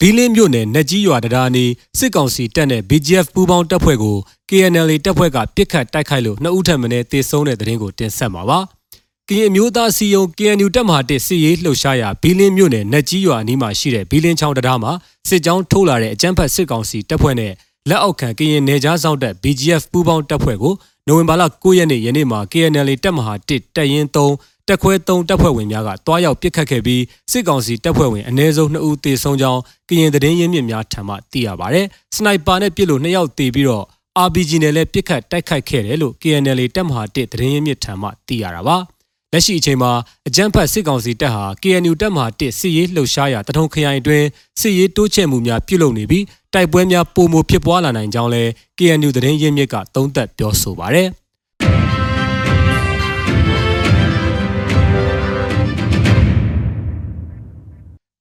ဘီလင်းမြို့နယ်နက်ကြီးရွာတရားနီစစ်ကောင်စီတပ်နဲ့ BGF ပူးပေါင်းတပ်ဖွဲ့ကို KNL တပ်ဖွဲ့ကပစ်ခတ်တိုက်ခိုက်လို့နှစ်ဦးထပ်မံတေဆုံးတဲ့တဲ့ရင်ကိုတင်ဆက်မှာပါ။ကရင်မျိုးသားစီယုံ KNU တပ်မဟာတစ်စစ်ရေးလှုပ်ရှားရာဘီလင်းမြို့နယ်နက်ကြီးရွာအနီးမှာရှိတဲ့ဘီလင်းချောင်းတရားမှာစစ်ကြောင်းထိုးလာတဲ့အကြမ်းဖက်စစ်ကောင်စီတပ်ဖွဲ့နဲ့လက်အောက်ခံကရင်နယ်ကြားစောင့်တပ် BGF ပူးပေါင်းတပ်ဖွဲ့ကို နိုဝင်ဘာလ9ရက်နေ့ယနေ့မှာ KNL တပ်မဟာတစ်တပ်ရင်း3တက်ခွဲ3တပ်ဖွဲ့ဝင်များကတွားရောက်ပစ်ခတ်ခဲ့ပြီးစစ်ကောင်စီတပ်ဖွဲ့ဝင်အ ਨੇ ဆုံး2ဦးသေဆုံးကြောင်းကရင်သတင်းရင်းမြစ်များထံမှသိရပါဗျ။စနိုက်ပါနဲ့ပစ်လို့2ယောက်သေပြီးတော့ RPG နဲ့လည်းပစ်ခတ်တိုက်ခိုက်ခဲ့တယ်လို့ KNL တပ်မဟာ1သတင်းရင်းမြစ်ထံမှသိရတာပါ။လက်ရှိအချိန်မှာအကြမ်းဖက်စစ်ကောင်စီတပ်ဟာ KNU တပ်မဟာ1စစ်ရေးလှုပ်ရှားရာတထုံခရိုင်အတွင်းစစ်ရေးတိုးချဲ့မှုများပြုလုပ်နေပြီး တိုက်ပွဲများပုံမဖြစ်ပွားလာနိုင်ကြောင်းလည်း KNU သတင်းရင်းမြစ်ကသုံးသပ်ပြောဆိုပါရယ်။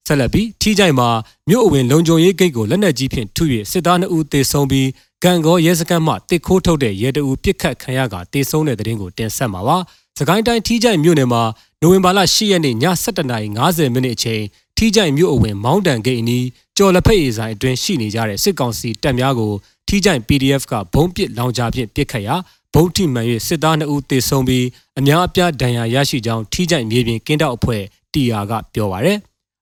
ဆက်လက်ပြီးထီးကြိုင်မှာမြို့အဝင်လုံခြုံရေးဂိတ်ကိုလက်နက်ကြီးဖြင့်ထု၍စစ်သား2ဦးသေဆုံးပြီးကံကောရဲစခန်းမှတစ်ခိုးထုတ်တဲ့ရဲတအူပစ်ခတ်ခံရကတေဆုံးတဲ့တဲ့ရင်ကိုတင်ဆက်မှာပါ။စကိုင်းတိုင်းထီးကြိုင်မြို့နယ်မှာနိုဝင်ဘာလ10ရက်နေ့ည7:50မိနစ်အချိန် ထီးကြိုင်မြို့အဝင်မောင်းတန်ဂိတ်အနီးကြော်လက်ဖက်ရည်ဆိုင်အတွင်းရှိနေကြတဲ့စစ်ကောင်စီတပ်များကိုထီးကြိုင် PDF ကဘုံပစ်လောင်ချဖြင့်ပစ်ခတ်ရာဘုံထိမှန်၍စစ်သား2ဦးသေဆုံးပြီးအများအပြားဒဏ်ရာရရှိကြောင်းထီးကြိုင်မြေပြင်ကင်းတောက်အဖွဲ့တီအာကပြောပါရယ်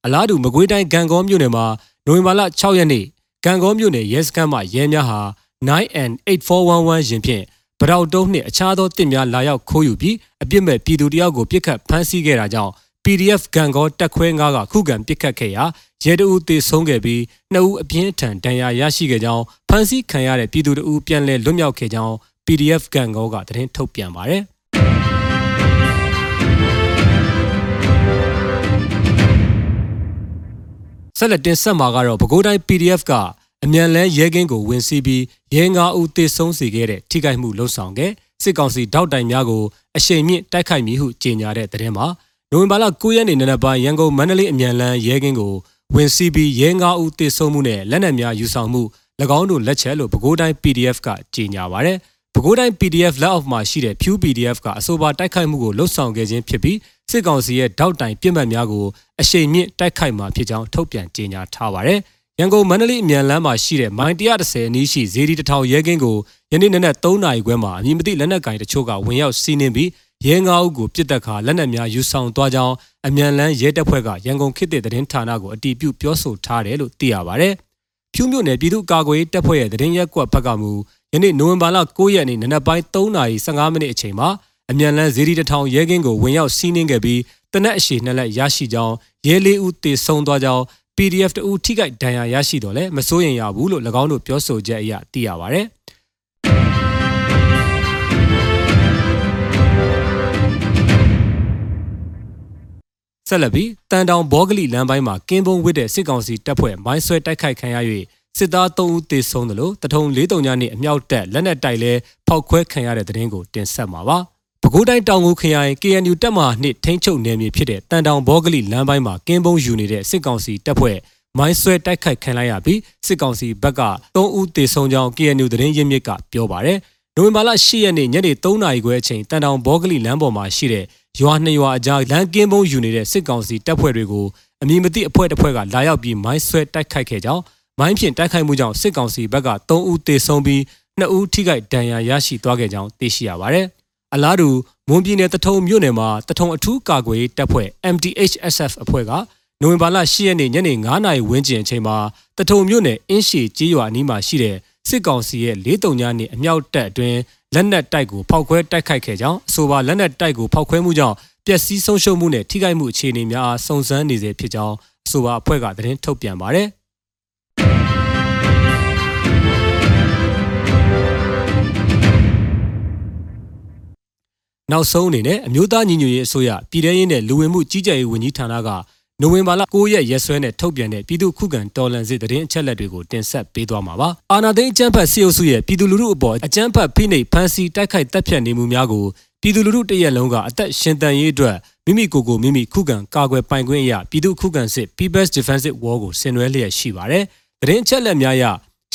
အလားတူမကွေးတိုင်းဂံကောမြို့နယ်မှာနိုဝင်ဘာလ6ရက်နေ့ဂံကောမြို့နယ်ရဲစခန်းမှရဲများဟာ 9N8411 ရင်ဖြင့်ဗရောက်တုံးနှင့်အခြားသောတစ်များလာရောက်ခိုးယူပြီးအပြစ်မဲ့ပြည်သူတယောက်ကိုပြစ်ခတ်ဖမ်းဆီးခဲ့တာကြောင့် PDF ဂံကောတက်ခွဲ9ကခုခံပြစ်ခတ်ခဲ့ရာရဲတအူးသေဆုံးခဲ့ပြီးနှစ်ဦးအပြင်းထန်ဒဏ်ရာရရှိခဲ့ကြောင်းဖမ်းဆီးခံရတဲ့ပြည်သူတအူးပြန်လည်လွတ်မြောက်ခဲ့ကြောင်း PDF ဂံကောကသတင်းထုတ်ပြန်ပါတယ်ဆက်လက်တင်ဆက်မှာကတော့ပဲခူးတိုင်း PDF ကအမြန်လန်းရဲကင်းကိုဝင်စီးပြီးရဲငါးဦးသေဆုံးစေခဲ့တဲ့ထိခိုက်မှုလှုံ့ဆော်ခဲ့စစ်ကောင်စီတောက်တိုင်များကိုအရှိန်မြင့်တိုက်ခိုက်မည်ဟုကြေညာတဲ့သတင်းမှာ နိုဝင်ဘာလ9ရက်နေ့နနက်ပိုင်းရန်ကုန်မန္တလေးအမြန်လန်းရဲကင်းကိုဝင်စီးပြီးရဲငါးဦးသေဆုံးမှုနဲ့လက်နက်များယူဆောင်မှု၎င်းတို့လက်ချက်လို့ပဲခူးတိုင်း PDF ကကြေညာပါရယ်ပဲခူးတိုင်း PDF လက်အောက်မှာရှိတဲ့ Pew PDF ကအဆိုပါတိုက်ခိုက်မှုကိုလှုပ်ဆောင်ခဲ့ခြင်းဖြစ်ပြီးစစ်ကောင်စီရဲ့တောက်တိုင်ပြစ်မှတ်များကိုအရှိန်မြင့်တိုက်ခိုက်မှာဖြစ်ကြောင်းထုတ်ပြန်ကြေညာထားပါတယ်။ရန်ကုန်မန္တလေးအမြန်လမ်းမှာရှိတဲ့မိုင်130အနီးရှိဇေဒီတထောင်ရဲကင်းကိုယနေ့နနက်3နာရီခွဲမှာအမည်မသိလက်နက်ကင်တချို့ကဝင်ရောက်စီးနင်းပြီး ရဲငါးဦးကိုပြစ်တက်ခါလက်နက်များယူဆောင်သွားကြောင်းအမြန်လန်းရဲတပ်ဖွဲ့ကရန်ကုန်ခေတ်သစ်သတင်းဌာနကိုအတည်ပြုပြောဆိုထားတယ်လို့သိရပါဗျ။ဖြူးမြို့နယ်ပြည်သူ့ကာကွယ်ရေးတပ်ဖွဲ့ရဲ့သတင်းရက်ကွက်ဘက်ကမူယနေ့နိုဝင်ဘာလ9ရက်နေ့နနက်ပိုင်း3နာရီ15မိနစ်အချိန်မှာအမြန်လန်းဇေဒီတထောင်ရဲကင်းကိုဝင်ရောက်စီးနင်းခဲ့ပြီးတနက်အရှိနှစ်လက်ရရှိကြောင်းရဲလေးဦးတေဆုံးသွားကြောင်း PDF တူထိခိုက်ဒဏ်ရာရရှိတော့လဲမစိုးရင်ရဘူးလို့၎င်းတို့ပြောဆိုချက်အရသိရပါဗျ။ ဆက်လက်ပြီးတန်တောင်ဘောဂလီလမ်းပိုင်းမှာကင်းပုံဝစ်တဲ့စစ်ကောင်စီတပ်ဖွဲ့မိုင်းဆွဲတိုက်ခိုက်ခံရ၍စစ်သား3ဦးသေဆုံးတယ်လို့တထုံ43ညနေအမြောက်တက်လက်နက်တိုက်လဲဖောက်ခွဲခံရတဲ့တဲ့ရင်ကိုတင်ဆက်မှာပါ။ပဲခူးတိုင်းတောင်ကိုခရိုင် KNU တပ်မဟာနှစ်ထိန်းချုပ်နယ်မြေဖြစ်တဲ့တန်တောင်ဘောဂလိလမ်းပိုင်းမှာကင်းပုံးယူနေတဲ့စစ်ကောင်စီတပ်ဖွဲ့မိုင်းဆွဲတိုက်ခိုက်ခံလိုက်ရပြီးစစ်ကောင်စီဘက်က3ဦးသေဆုံးကြောင်း KNU သတင်းရင်းမြစ်ကပြောပါရယ် နိုဝင်ဘာလ10ရက်နေ့ညနေ3နာရီခွဲအချိန်တန်တောင်ဘောဂလိလမ်းပေါ်မှာရှိတဲ့ရွာနှစ်ရွာအကြားလမ်းကင်းပုံးယူနေတဲ့စစ်ကောင်စီတပ်ဖွဲ့တွေကိုအမည်မသိအဖွဲ့တစ်ဖွဲ့ကလာရောက်ပြီးမိုင်းဆွဲတိုက်ခိုက်ခဲ့ကြောင်းမိုင်းဖြင့်တိုက်ခိုက်မှုကြောင့်စစ်ကောင်စီဘက်က3ဦးသေဆုံးပြီး2ဦးထိခိုက်ဒဏ်ရာရရှိသွားခဲ့ကြောင်းသိရှိရပါတယ်။အလားတူမွန်ပြည်နယ်တထုံမြို့နယ်မှာတထုံအထူးကာကွယ်တပ်ဖွဲ့ MTHSF အဖွဲ့ကနိုဝင်ဘာလ10ရက်နေ့ညနေ9:00နာရီဝန်းကျင်အချိန်မှာတထုံမြို့နယ်အင်းရှည်ကျေးရွာအနီးမှာရှိတဲ့ စစ်ကောင်စီရဲ့လေးတုံညာနေအမြောက်တပ်အတွင်းလက်နက်တိုက်ကိုဖောက်ခွဲတိုက်ခိုက်ခဲ့ကြောင်းအဆိုပါလက်နက်တိုက်ကိုဖောက်ခွဲမှုကြောင့်ပျက်စီးဆုံးရှုံးမှုနဲ့ထိခိုက်မှုအခြေအနေများအားစုံစမ်းနေစေဖြစ်ကြောင်းအဆိုပါအဖွဲ့ကသတင်းထုတ်ပြန်ပါတယ်။နောက်ဆုံးအနေနဲ့အမျိုးသားညီညွတ်ရေးအစိုးရပြည်ထရေးနဲ့လူဝင်မှုကြီးကြပ်ရေးဝန်ကြီးဌာနက နိုဝင်ဘာလ9ရက်ရက်စွဲနဲ့ထုတ်ပြန်တဲ့ပြည်သူခုခံတော်လှန်စစ်တရင်အချက်လက်တွေကိုတင်ဆက်ပေးသွားမှာပါ။အာနာသိန်းအကြမ်းဖက်စစ်အုပ်စုရဲ့ပြည်သူလူထုအပေါ်အကြမ်းဖက်ဖိနှိပ်ဖမ်းဆီးတိုက်ခိုက်တပ်ဖြတ်နေမှုများကိုပြည်သူလူထုတရက်လုံးကအသက်ရှင်တန်ရေးအတွက်မိမိကိုယ်ကိုမိမိခုခံကာကွယ်ပိုင်ခွင့်အရာပြည်သူခုခံစစ် People's Defensive War ကိုဆင်နွှဲလျက်ရှိပါတယ်။တရင်အချက်လက်များအရ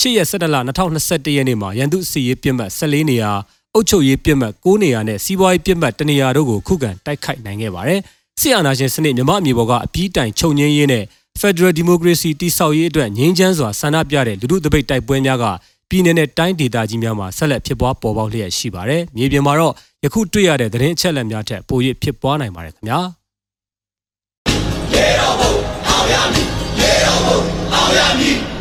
8ရက်17လ2021ရက်နေ့မှာရန်သူစီရေးပြစ်မှတ်14နေရာအုပ်ချုပ်ရေးပြစ်မှတ်9နေရာနဲ့စီးပွားရေးပြစ်မှတ်1နေရာတို့ကိုခုခံတိုက်ခိုက်နိုင်ခဲ့ပါတယ်။ ဆီအာနာရှင်စနစ်မြမအမျိုးပေါ်ကအပြီးတိုင်ချုပ်ငင်းရေးနဲ့ Federal Democracy တိဆောက်ရေးအတွက်ငြင်းချမ်းစွာဆန္ဒပြတဲ့လူထုတပိတ်တိုက်ပွဲများကပြည်내နဲ့တိုင်းဒေသကြီးများမှာဆက်လက်ဖြစ်ပွားပေါ်ပေါက်လျက်ရှိပါတယ်။မြေပြင်မှာတော့ယခုတွေ့ရတဲ့သတင်းအချက်အလက်များထက်ပို၍ဖြစ်ပွားနိုင်ပါတယ်ခင်ဗျာ။ရေတော်ဘုံအောင်ရမည်ရေတော်ဘုံအောင်ရမည်